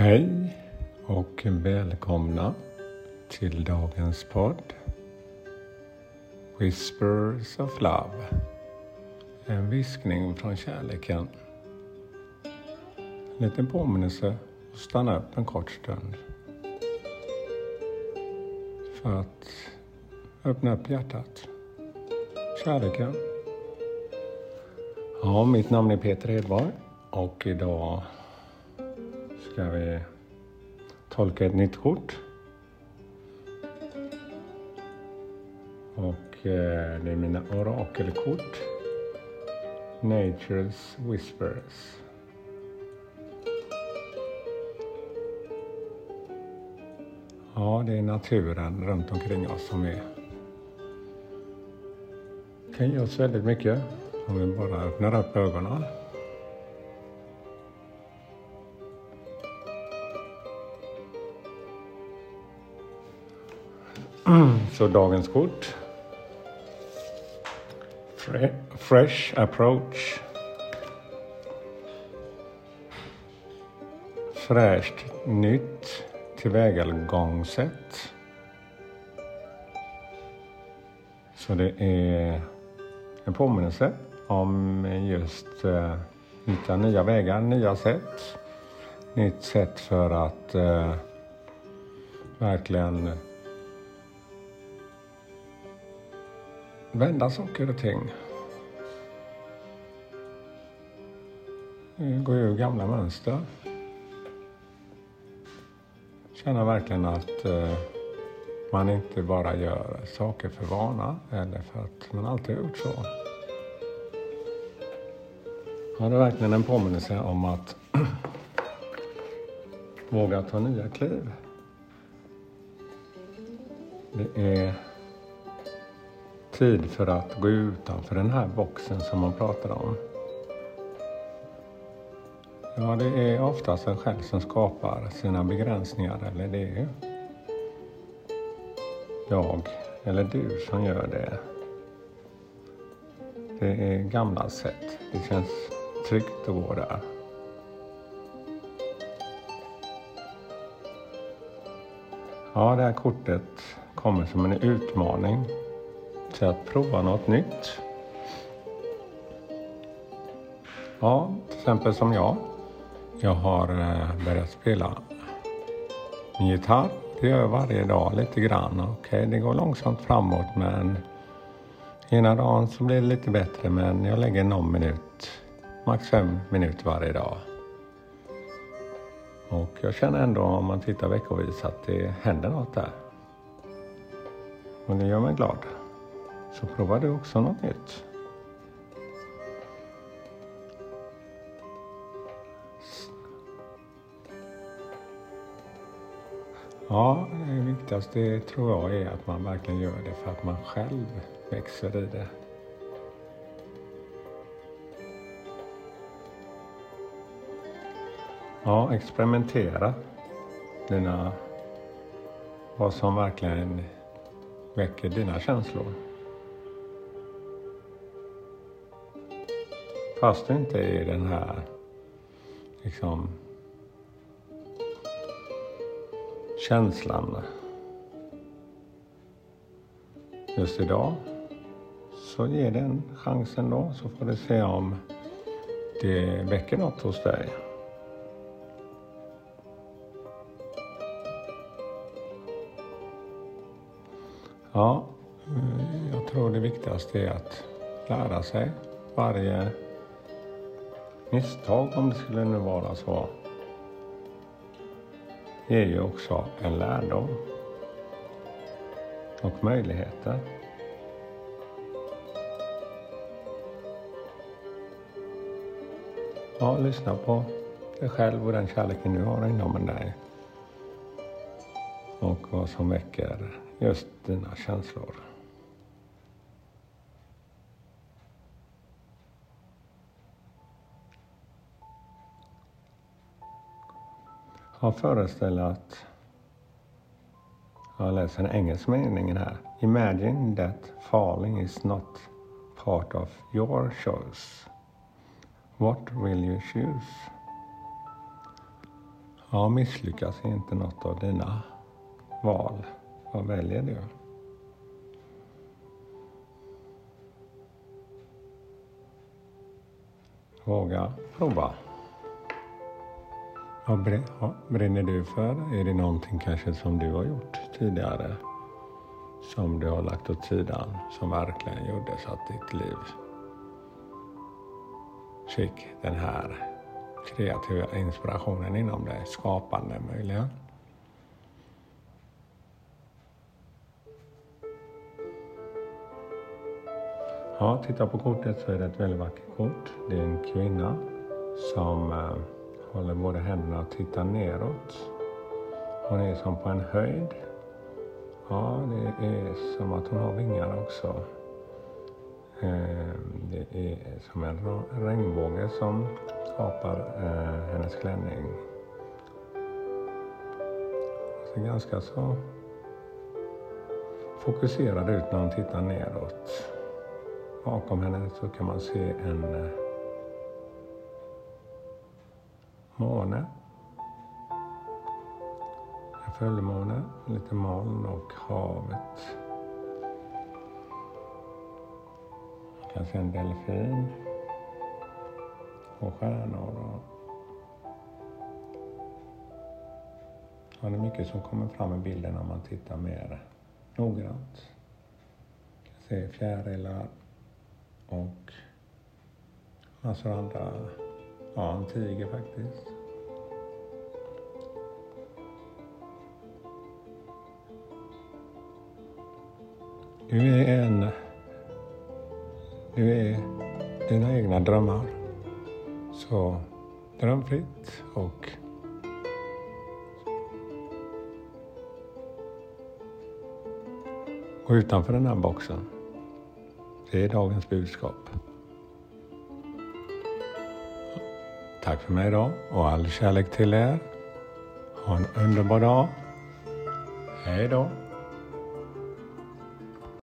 Hej och välkomna till dagens podd Whispers of Love. En viskning från kärleken. En liten påminnelse att stanna upp en kort stund. För att öppna upp hjärtat. Kärleken. Ja, mitt namn är Peter Hedborg och idag ska vi tolka ett nytt kort. Och eh, det är mina orakelkort. Nature's Whispers. Ja, det är naturen runt omkring oss som är kan ge oss väldigt mycket om vi bara öppnar upp ögonen. Så dagens kort. Fre fresh approach. Fräscht nytt tillvägagångssätt. Så det är en påminnelse om just uh, hitta nya vägar, nya sätt. Nytt sätt för att uh, verkligen vända saker och ting. Gå ur gamla mönster. Känna verkligen att eh, man inte bara gör saker för vana eller för att man alltid har gjort så. Ja, det är verkligen en påminnelse om att våga ta nya kliv. Det är tid för att gå utanför den här boxen som man pratar om. Ja, det är oftast en själv som skapar sina begränsningar, eller det är jag eller du som gör det. Det är gamla sätt. Det känns tryggt att gå där. Ja, det här kortet kommer som en utmaning till att prova något nytt. Ja, till exempel som jag. Jag har eh, börjat spela min gitarr. Det gör jag varje dag lite grann. Okej, det går långsamt framåt men ena dagen så blir det lite bättre men jag lägger någon minut, max fem minuter varje dag. Och jag känner ändå om man tittar veckovis att det händer något där. Och det gör mig glad. Så prova du också något nytt. Ja, det viktigaste tror jag är att man verkligen gör det för att man själv växer i det. Ja, experimentera dina, vad som verkligen väcker dina känslor. Fast du inte är den här liksom känslan just idag så ge den chansen då så får du se om det väcker något hos dig. Ja, jag tror det viktigaste är att lära sig varje misstag om det skulle nu vara så ger ju också en lärdom och möjligheter. Ja, lyssna på dig själv och den kärleken du har inom dig. Och vad som väcker just dina känslor. Har föreställt att jag läser en engelsk mening här. Imagine that falling is not part of your choice. What will you choose? Ja, misslyckas inte något av dina val. Vad väljer du? Våga prova. Vad brinner du för? Är det någonting kanske som du har gjort tidigare? Som du har lagt åt sidan, som verkligen gjorde så att ditt liv fick den här kreativa inspirationen inom dig, skapande möjligen. Ja, titta på kortet så är det ett väldigt vackert kort. Det är en kvinna som eh, håller båda händerna och tittar neråt. Hon är som på en höjd. Ja, det är som att hon har vingar också. Ehm, det är som en regnbåge som skapar eh, hennes klänning. Hon ser ganska så fokuserad ut när hon tittar neråt. Bakom henne så kan man se en eh, måne. En fullmåne, lite moln och havet. Man kan se en delfin och stjärnor. Och ja, det är mycket som kommer fram i bilden om man tittar mer noggrant. Man kan se fjärilar och massor andra, ja en tiger faktiskt. Du är en, du är dina egna drömmar. Så dröm fritt och Och utanför den här boxen. Det är dagens budskap. Tack för mig idag och all kärlek till er. Ha en underbar dag. Hej då.